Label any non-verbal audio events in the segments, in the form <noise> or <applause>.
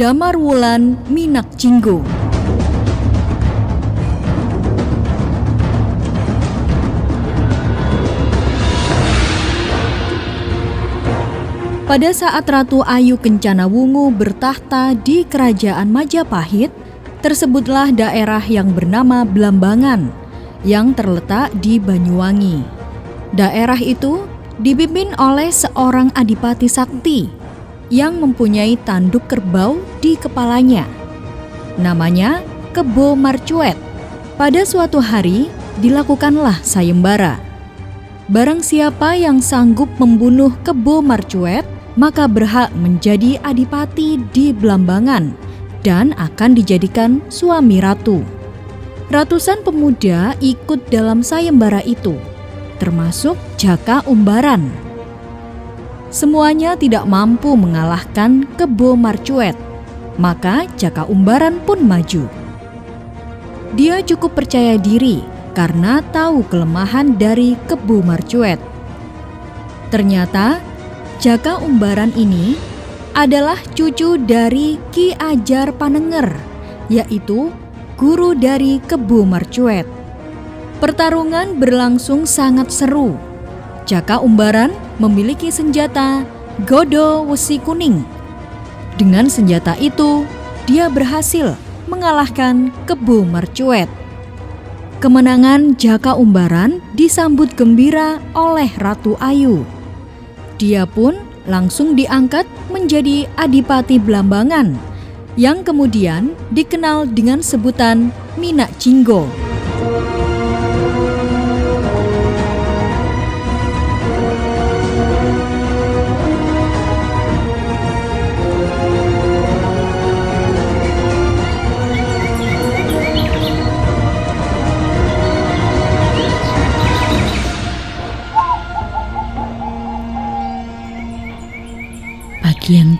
Damar Wulan Minak Jinggo. Pada saat Ratu Ayu Kencana Wungu bertahta di Kerajaan Majapahit, tersebutlah daerah yang bernama Blambangan yang terletak di Banyuwangi. Daerah itu dipimpin oleh seorang adipati sakti yang mempunyai tanduk kerbau di kepalanya. Namanya Kebo Marcuet. Pada suatu hari dilakukanlah sayembara. Barang siapa yang sanggup membunuh Kebo Marcuet, maka berhak menjadi adipati di Blambangan dan akan dijadikan suami ratu. Ratusan pemuda ikut dalam sayembara itu, termasuk Jaka Umbaran. Semuanya tidak mampu mengalahkan Kebo Marcuet, maka Jaka Umbaran pun maju. Dia cukup percaya diri karena tahu kelemahan dari Kebo Marcuet. Ternyata Jaka Umbaran ini adalah cucu dari Ki Ajar Panenger, yaitu guru dari Kebu Marcuet. Pertarungan berlangsung sangat seru. Jaka Umbaran memiliki senjata Godo Wesi Kuning. Dengan senjata itu, dia berhasil mengalahkan Kebu Marcuet. Kemenangan Jaka Umbaran disambut gembira oleh Ratu Ayu. Dia pun langsung diangkat menjadi Adipati Blambangan yang kemudian dikenal dengan sebutan Minak Jinggo.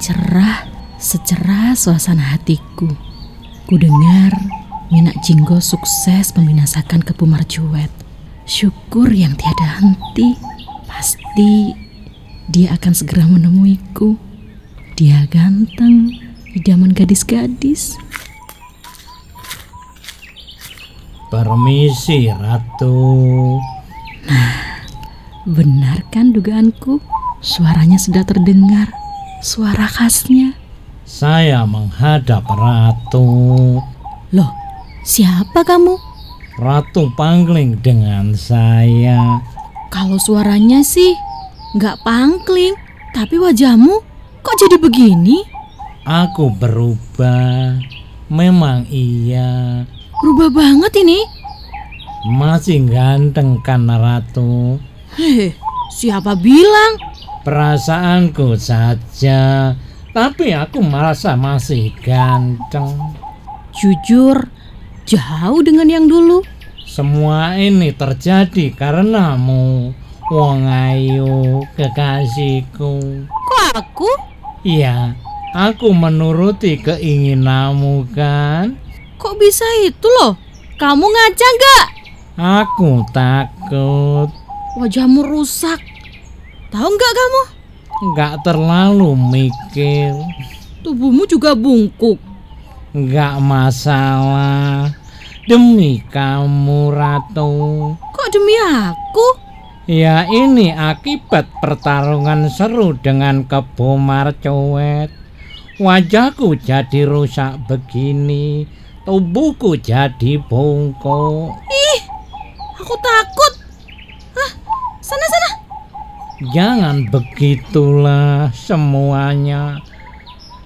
Cerah, secerah suasana hatiku. Ku dengar Minak Jinggo sukses membinasakan Kebu Marjuet. Syukur yang tiada henti. Pasti dia akan segera menemuiku. Dia ganteng, idaman gadis-gadis. Permisi, Ratu. Benar kan dugaanku? Suaranya sudah terdengar. Suara khasnya. Saya menghadap Ratu. Loh, siapa kamu? Ratu Pangling dengan saya. Kalau suaranya sih nggak pangkling, tapi wajahmu kok jadi begini? Aku berubah. Memang iya. Berubah banget ini. Masih ganteng kan Ratu? Heh, siapa bilang? Perasaanku saja. Tapi aku merasa masih ganteng. Jujur, jauh dengan yang dulu. Semua ini terjadi karenamu. Wong ayu kekasihku. Kok aku? Iya, aku menuruti keinginanmu kan. Kok bisa itu loh? Kamu ngaca nggak? Aku takut. Wajahmu rusak. Tahu nggak kamu? Nggak terlalu mikir. Tubuhmu juga bungkuk. Nggak masalah. Demi kamu, Ratu. Kok demi aku? Ya ini akibat pertarungan seru dengan Kebo Marcoet. Wajahku jadi rusak begini. Tubuhku jadi bongkok. Ih, aku takut. Hah, sana sana. Jangan begitulah semuanya.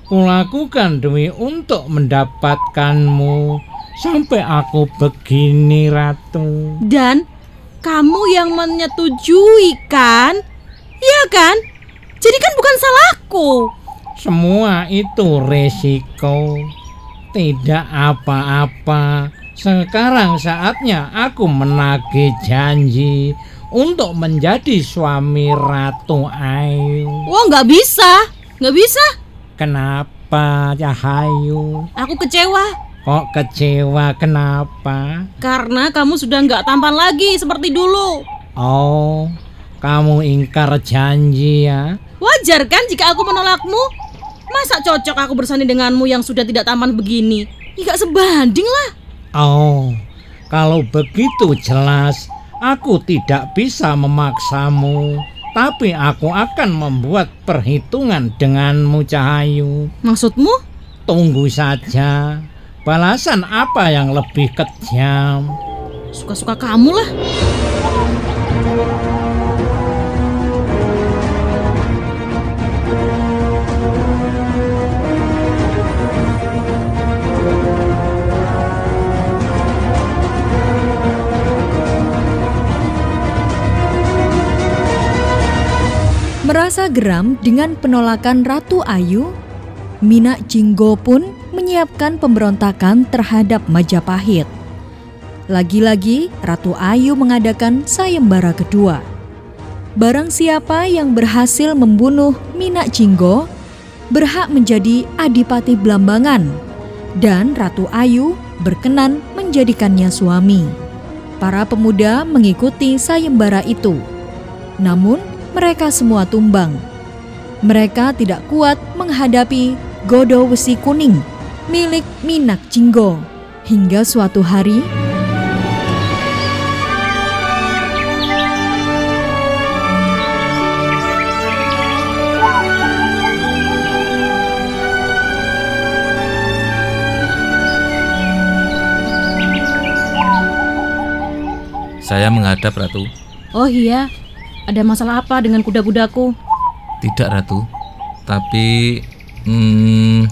Kulakukan demi untuk mendapatkanmu sampai aku begini ratu. Dan kamu yang menyetujui kan? Iya kan? Jadi kan bukan salahku. Semua itu resiko. Tidak apa-apa. Sekarang saatnya aku menagih janji untuk menjadi suami Ratu Ayu. Wah nggak bisa, nggak bisa. Kenapa, Cahayu? Aku kecewa Kok kecewa? Kenapa? karena kamu sudah nggak tampan lagi seperti dulu. Oh, kamu ingkar janji ya? Wajar kan jika aku menolakmu? Masa cocok aku bersanding denganmu yang sudah tidak tampan begini? Enggak sebanding lah. Oh, kalau begitu jelas, aku tidak bisa memaksamu. Tapi aku akan membuat perhitungan denganmu, Cahayu. Maksudmu? Tunggu saja. Balasan apa yang lebih kejam? Suka-suka kamu lah. Merasa geram dengan penolakan Ratu Ayu, Minak Jinggo pun menyiapkan pemberontakan terhadap Majapahit. Lagi-lagi Ratu Ayu mengadakan sayembara kedua. Barang siapa yang berhasil membunuh Minak Jinggo berhak menjadi Adipati Blambangan dan Ratu Ayu berkenan menjadikannya suami. Para pemuda mengikuti sayembara itu. Namun, mereka semua tumbang. Mereka tidak kuat menghadapi Godo Besi Kuning milik Minak Jinggo. Hingga suatu hari, Saya menghadap Ratu. Oh iya, ada masalah apa dengan kuda-kudaku? Tidak Ratu. Tapi hmm,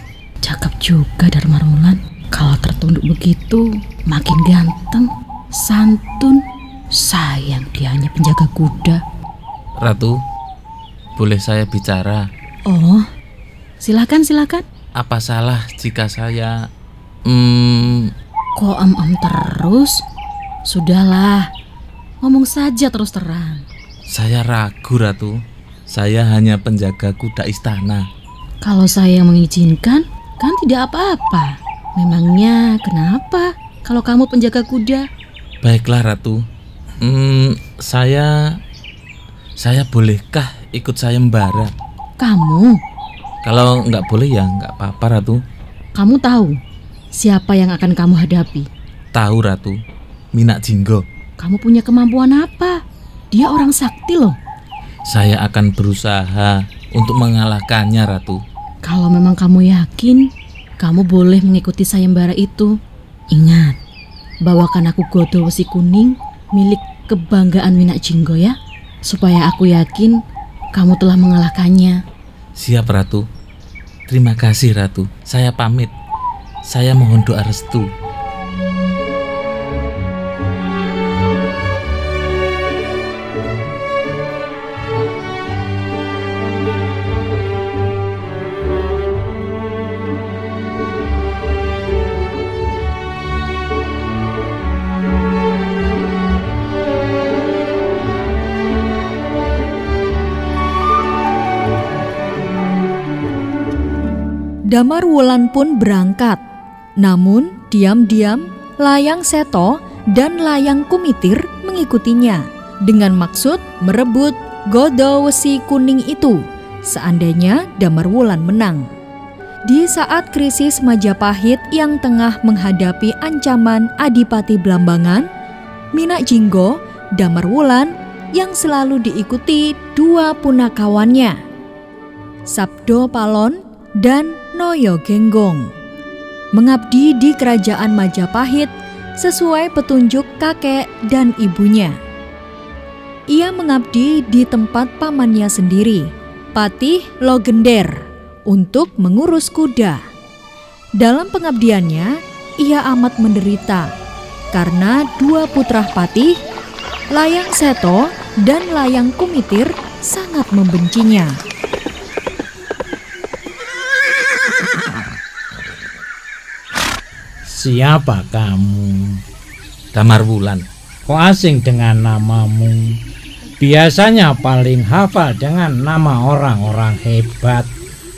Cakep juga Dharma Wulan. Kalau tertunduk begitu, makin ganteng, santun. Sayang dia hanya penjaga kuda. Ratu, boleh saya bicara? Oh, silakan silakan. Apa salah jika saya hmm, Kok am-am terus? Sudahlah, ngomong saja terus terang. Saya ragu Ratu. Saya hanya penjaga kuda istana. Kalau saya mengizinkan, kan tidak apa-apa. Memangnya kenapa kalau kamu penjaga kuda? Baiklah Ratu. Hmm, saya saya bolehkah ikut sayembara? Kamu, Kalau nggak boleh ya nggak apa-apa Ratu. kamu tahu siapa yang akan kamu hadapi? Tahu Ratu, Minak Jinggo. Kamu punya kemampuan apa? Dia orang sakti loh. Saya akan berusaha untuk mengalahkannya Ratu. Kalau memang kamu yakin, kamu boleh mengikuti sayembara itu. Ingat, bawakan aku godo wesi kuning milik kebanggaan Minak Jinggo ya. Supaya aku yakin kamu telah mengalahkannya. Siap Ratu. Terima kasih Ratu. Saya pamit. Saya mohon doa restu. Damar Wulan pun berangkat. Namun, diam-diam Layang Seto dan Layang Kumitir mengikutinya dengan maksud merebut Godo Wesi Kuning itu seandainya Damar Wulan menang. Di saat krisis Majapahit yang tengah menghadapi ancaman Adipati Blambangan, Minak Jinggo, Damar Wulan yang selalu diikuti dua punakawannya, Sabdo Palon dan Noyo Genggong. Mengabdi di kerajaan Majapahit sesuai petunjuk kakek dan ibunya. Ia mengabdi di tempat pamannya sendiri, Patih Logender, untuk mengurus kuda. Dalam pengabdiannya, ia amat menderita karena dua putra Patih, Layang Seto dan Layang Kumitir sangat membencinya. Siapa kamu? Damar Wulan. Kok asing dengan namamu? Biasanya paling hafal dengan nama orang-orang hebat.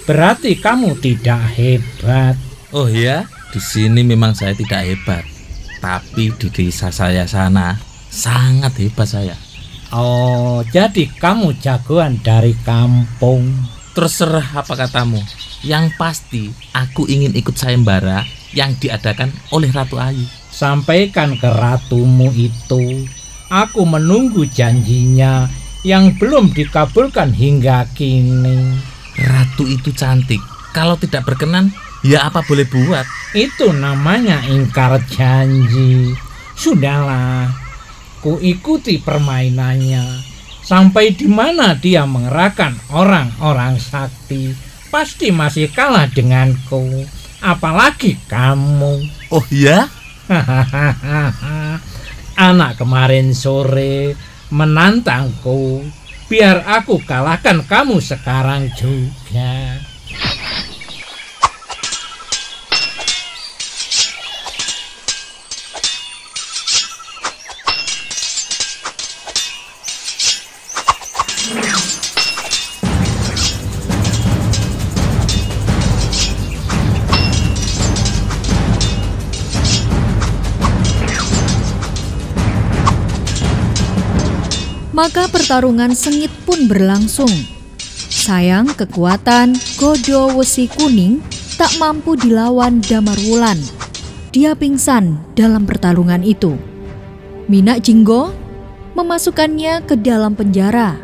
Berarti kamu tidak hebat. Oh iya, di sini memang saya tidak hebat. Tapi di desa saya sana sangat hebat saya. Oh, jadi kamu jagoan dari kampung. Terserah apa katamu. Yang pasti aku ingin ikut sayembara yang diadakan oleh Ratu Ayu. Sampaikan ke ratumu itu. Aku menunggu janjinya yang belum dikabulkan hingga kini. Ratu itu cantik. Kalau tidak berkenan, ya apa boleh buat. Itu namanya ingkar janji. Sudahlah, ku ikuti permainannya. Sampai di mana dia mengerahkan orang-orang sakti pasti masih kalah denganku. Apalagi kamu. Oh ya? <laughs> Anak kemarin sore menantangku. Biar aku kalahkan kamu sekarang juga. Maka pertarungan sengit pun berlangsung. Sayang kekuatan Godo Wesi Kuning tak mampu dilawan Damar Wulan. Dia pingsan dalam pertarungan itu. Minak Jinggo memasukkannya ke dalam penjara.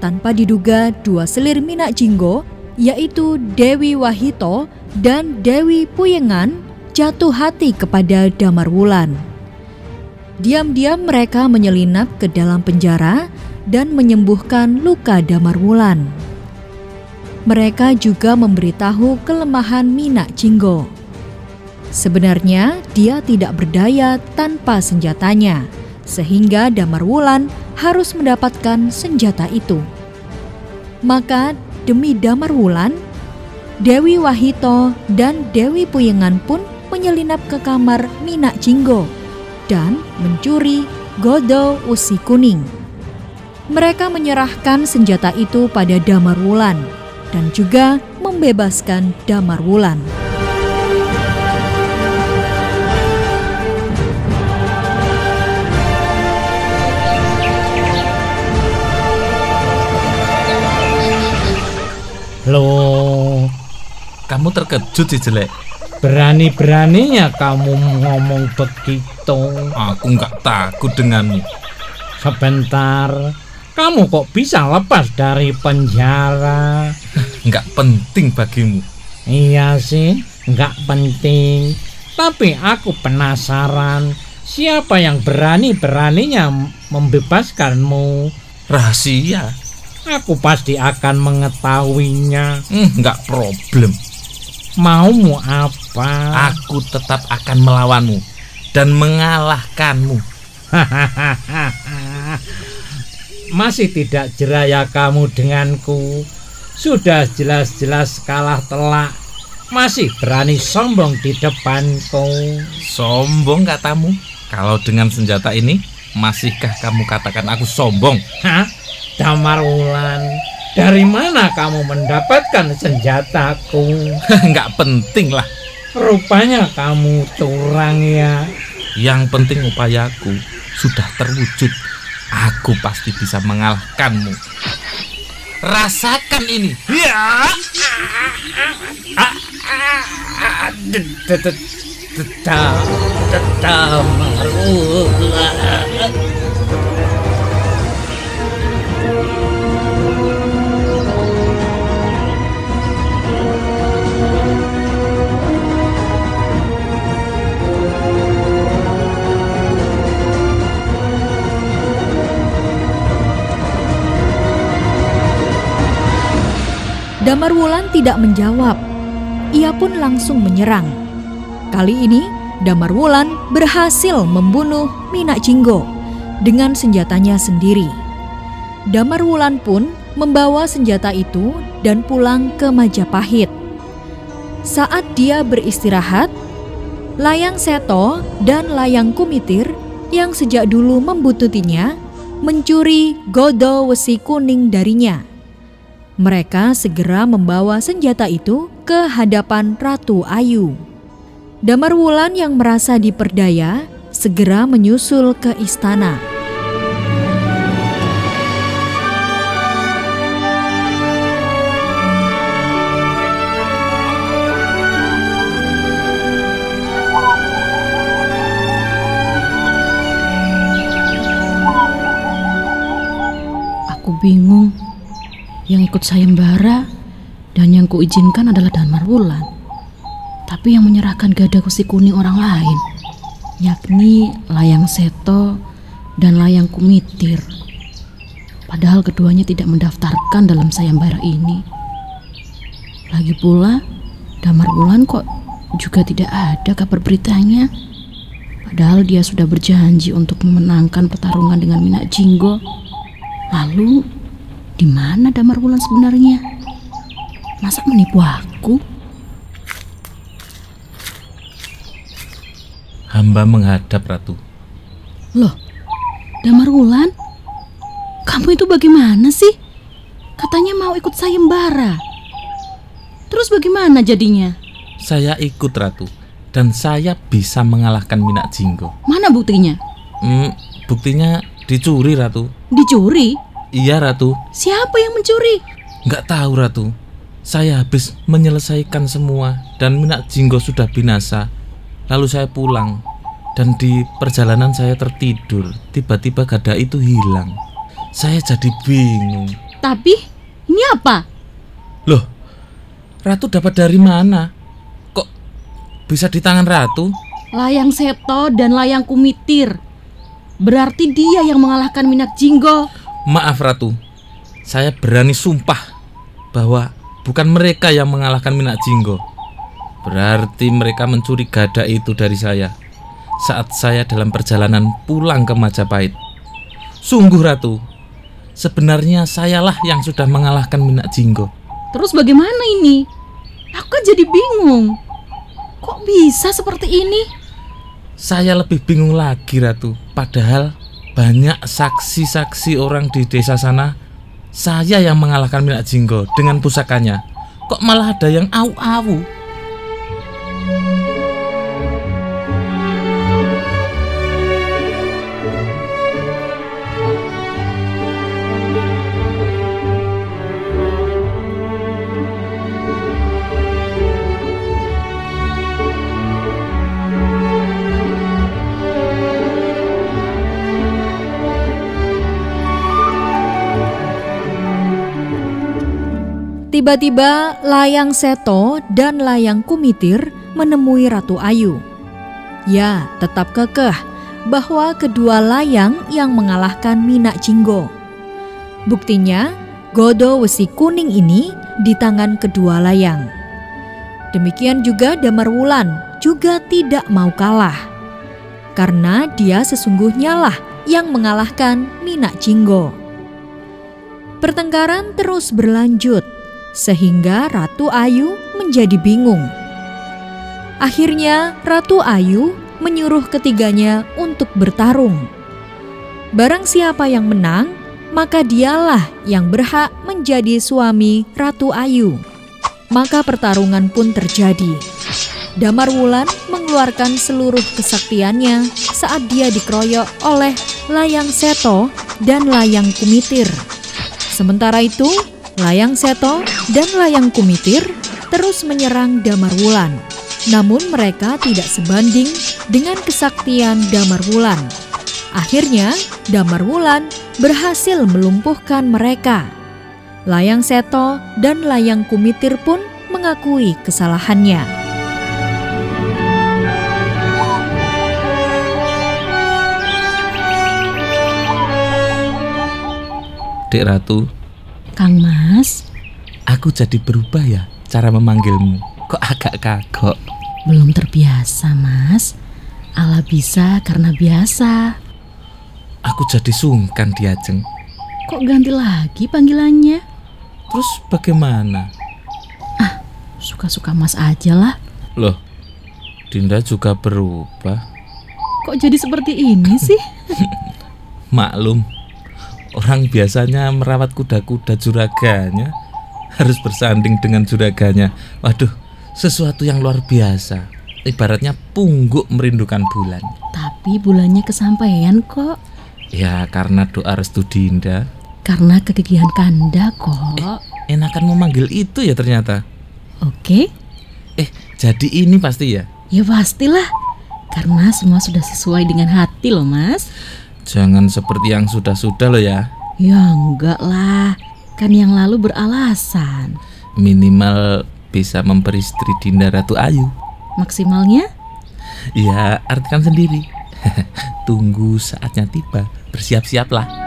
Tanpa diduga dua selir Minak Jinggo yaitu Dewi Wahito dan Dewi Puyengan jatuh hati kepada Damar Wulan. Diam-diam mereka menyelinap ke dalam penjara dan menyembuhkan luka Damar Wulan. Mereka juga memberitahu kelemahan Minak Jinggo. Sebenarnya dia tidak berdaya tanpa senjatanya, sehingga Damar Wulan harus mendapatkan senjata itu. Maka demi Damar Wulan, Dewi Wahito dan Dewi Puyengan pun menyelinap ke kamar Minak Jinggo dan mencuri Godo Usi Kuning. Mereka menyerahkan senjata itu pada Damar Wulan dan juga membebaskan Damar Wulan. Loh, Kamu terkejut sih jelek. berani-beraninya kamu ngomong begitu. Aku nggak takut denganmu. Sebentar, kamu kok bisa lepas dari penjara? Nggak penting bagimu. Iya sih, nggak penting. Tapi aku penasaran, siapa yang berani-beraninya membebaskanmu? Rahasia. Aku pasti akan mengetahuinya. Hmm, nggak problem. Maumu apa? Aku tetap akan melawanmu dan mengalahkanmu. <laughs> Masih tidak jeraya kamu denganku. Sudah jelas-jelas kalah telak. Masih berani sombong di depanku. Sombong katamu? Kalau dengan senjata ini, masihkah kamu katakan aku sombong? Hah? Damar Wulan, dari mana kamu mendapatkan senjataku? <laughs> Nggak penting lah. Rupanya kamu curang ya. Yang penting upayaku sudah terwujud. Aku pasti bisa mengalahkanmu. Rasakan ini. Ya. Damar Wulan. Damar Wulan tidak menjawab. Ia pun langsung menyerang. Kali ini, Damar Wulan berhasil membunuh Minak Jinggo dengan senjatanya sendiri. Damar Wulan pun membawa senjata itu dan pulang ke Majapahit. Saat dia beristirahat, Layang Seto dan Layang Kumitir yang sejak dulu membututinya mencuri godo wesi kuning darinya. Mereka segera membawa senjata itu ke hadapan Ratu Ayu. Damar Wulan yang merasa diperdaya segera menyusul ke istana. Aku bingung yang ikut sayembara dan yang kuizinkan adalah Damar Wulan. Tapi yang menyerahkan gada kusi kuning orang lain, yakni Layang Seto dan Layang Kumitir. Padahal keduanya tidak mendaftarkan dalam sayembara ini. Lagi pula, Damar Wulan kok juga tidak ada kabar beritanya. Padahal dia sudah berjanji untuk memenangkan pertarungan dengan Minak Jinggo. Lalu, di mana Damar Wulan sebenarnya? Masa menipu aku? Hamba menghadap Ratu. Loh, Damar Wulan? Kamu itu bagaimana sih? Katanya mau ikut sayembara. Terus bagaimana jadinya? Saya ikut Ratu dan saya bisa mengalahkan Minak Jinggo. Mana buktinya? Hmm, buktinya dicuri Ratu. Dicuri? Iya Ratu. Siapa yang mencuri? Nggak tahu Ratu. Saya habis menyelesaikan semua dan Minak Jinggo sudah binasa. Lalu saya pulang dan di perjalanan saya tertidur. Tiba-tiba gada itu hilang. Saya jadi bingung. Tapi, ini apa? Loh, Ratu dapat dari mana? Kok bisa di tangan Ratu? Layang Seto dan Layang Kumitir. Berarti dia yang mengalahkan Minak Jinggo. Maaf Ratu, saya berani sumpah bahwa bukan mereka yang mengalahkan Minak Jinggo. Berarti mereka mencuri gada itu dari saya saat saya dalam perjalanan pulang ke Majapahit. Sungguh Ratu, sebenarnya sayalah yang sudah mengalahkan Minak Jinggo. Terus bagaimana ini? Aku kan jadi bingung. Kok bisa seperti ini? Saya lebih bingung lagi Ratu, padahal banyak saksi-saksi orang di desa sana saya yang mengalahkan Minak Jinggo dengan pusakanya. Kok malah ada yang au-au? Tiba-tiba Layang Seto dan Layang Kumitir menemui Ratu Ayu. Ya, tetap kekeh bahwa kedua layang yang mengalahkan Minak Jinggo. Buktinya, Godo Wesi Kuning ini di tangan kedua layang. Demikian juga Damar Wulan juga tidak mau kalah. Karena dia sesungguhnya lah yang mengalahkan Minak Jinggo. Pertengkaran terus berlanjut sehingga Ratu Ayu menjadi bingung. Akhirnya, Ratu Ayu menyuruh ketiganya untuk bertarung. Barang siapa yang menang, maka dialah yang berhak menjadi suami Ratu Ayu. Maka pertarungan pun terjadi. Damar Wulan mengeluarkan seluruh kesaktiannya saat dia dikeroyok oleh Layang Seto dan Layang Kumitir. Sementara itu, Layang Seto dan Layang Kumitir terus menyerang Damar Wulan. Namun mereka tidak sebanding dengan kesaktian Damar Wulan. Akhirnya, Damar Wulan berhasil melumpuhkan mereka. Layang Seto dan Layang Kumitir pun mengakui kesalahannya. Dek Ratu, Kang Mas, aku jadi berubah ya cara memanggilmu. Kok agak kagok? belum terbiasa, Mas. Allah bisa karena biasa. Aku jadi sungkan diajeng. Kok ganti lagi panggilannya? Terus bagaimana? Suka-suka Mas aja lah. Loh, Dinda juga berubah. Kok jadi seperti ini sih? <laughs> Maklum, orang biasanya merawat kuda-kuda juraganya harus bersanding dengan juraganya. Waduh, sesuatu yang luar biasa. Ibaratnya pungguk merindukan bulan. Tapi bulannya kesampaian kok. Ya, karena doa restu Dinda. Karena kegigihan kanda kok. Enakan memanggil itu ya ternyata. Oke, Eh, jadi ini pasti ya. ya pastilah. Karena semua sudah sesuai dengan hati loh, Mas. Jangan seperti yang sudah-sudah loh ya. Ya enggak lah, kan yang lalu beralasan. Minimal bisa memperistri Dinda Ratu Ayu. Maksimalnya? Ya, artikan sendiri. <laughs> Tunggu saatnya tiba, bersiap-siaplah.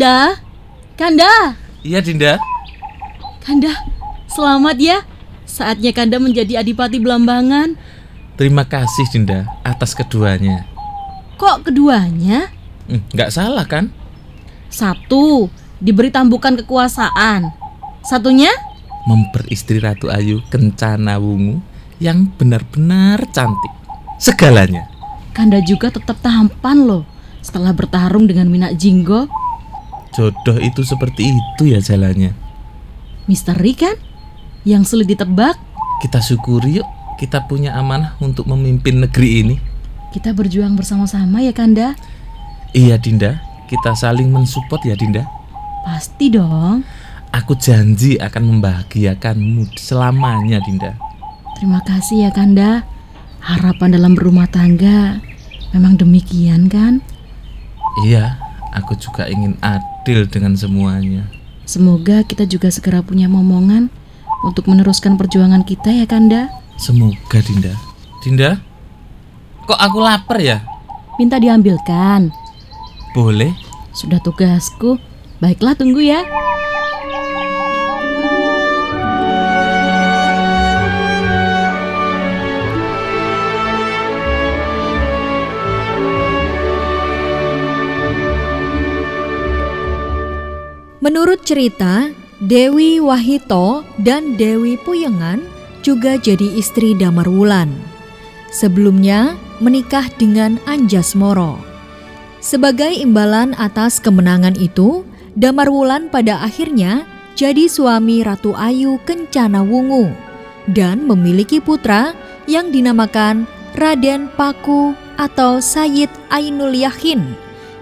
Kanda, Kanda, Iya, Dinda. Kanda, selamat ya. Saatnya Kanda menjadi adipati Belambangan. Terima kasih, Dinda, atas keduanya. Kok keduanya? Hmm, nggak salah kan? Satu, diberi tambukan kekuasaan. Satunya, Memperistri Ratu Ayu Kencana Wungu yang benar-benar cantik. Segalanya. Kanda juga tetap tampan loh. Setelah bertarung dengan Minak Jinggo, Jodoh itu seperti itu ya jalannya. misteri kan? Yang sulit ditebak, Kita syukuri yuk, kita punya amanah untuk memimpin negeri ini. kita berjuang bersama-sama ya Kanda. Iya, Dinda. Kita saling mensupport ya, Dinda. Pasti dong. Aku janji akan membahagiakanmu selamanya, Dinda. Terima kasih ya Kanda. Harapan dalam berumah tangga memang demikian kan? Iya, aku juga ingin adil dengan semuanya. Semoga kita juga segera punya momongan untuk meneruskan perjuangan kita ya Kanda. Semoga, Dinda. Dinda, kok aku lapar ya? Minta diambilkan. Boleh? Sudah tugasku. Baiklah tunggu ya. Menurut cerita, Dewi Wahito dan Dewi Puyengan juga jadi istri Damar Wulan. Sebelumnya menikah dengan Anjas Moro. Sebagai imbalan atas kemenangan itu, Damar Wulan pada akhirnya jadi suami Ratu Ayu Kencana Wungu dan memiliki putra yang dinamakan Raden Paku atau Sayyid Ainul Yakin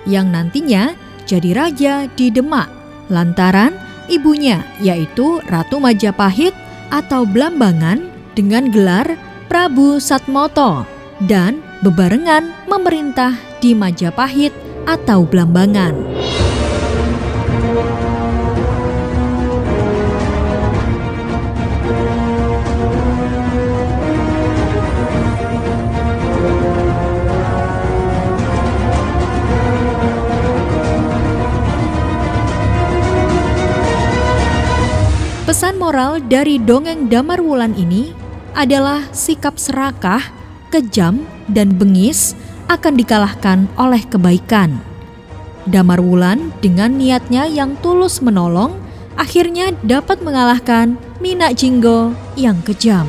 yang nantinya jadi raja di Demak lantaran ibunya yaitu Ratu Majapahit atau Blambangan dengan gelar Prabu Satmoto dan bebarengan memerintah di Majapahit atau Blambangan. Moral dari dongeng Damar Wulan ini adalah sikap serakah, kejam, dan bengis akan dikalahkan oleh kebaikan. Damar Wulan dengan niatnya yang tulus menolong akhirnya dapat mengalahkan Minak Jinggo yang kejam.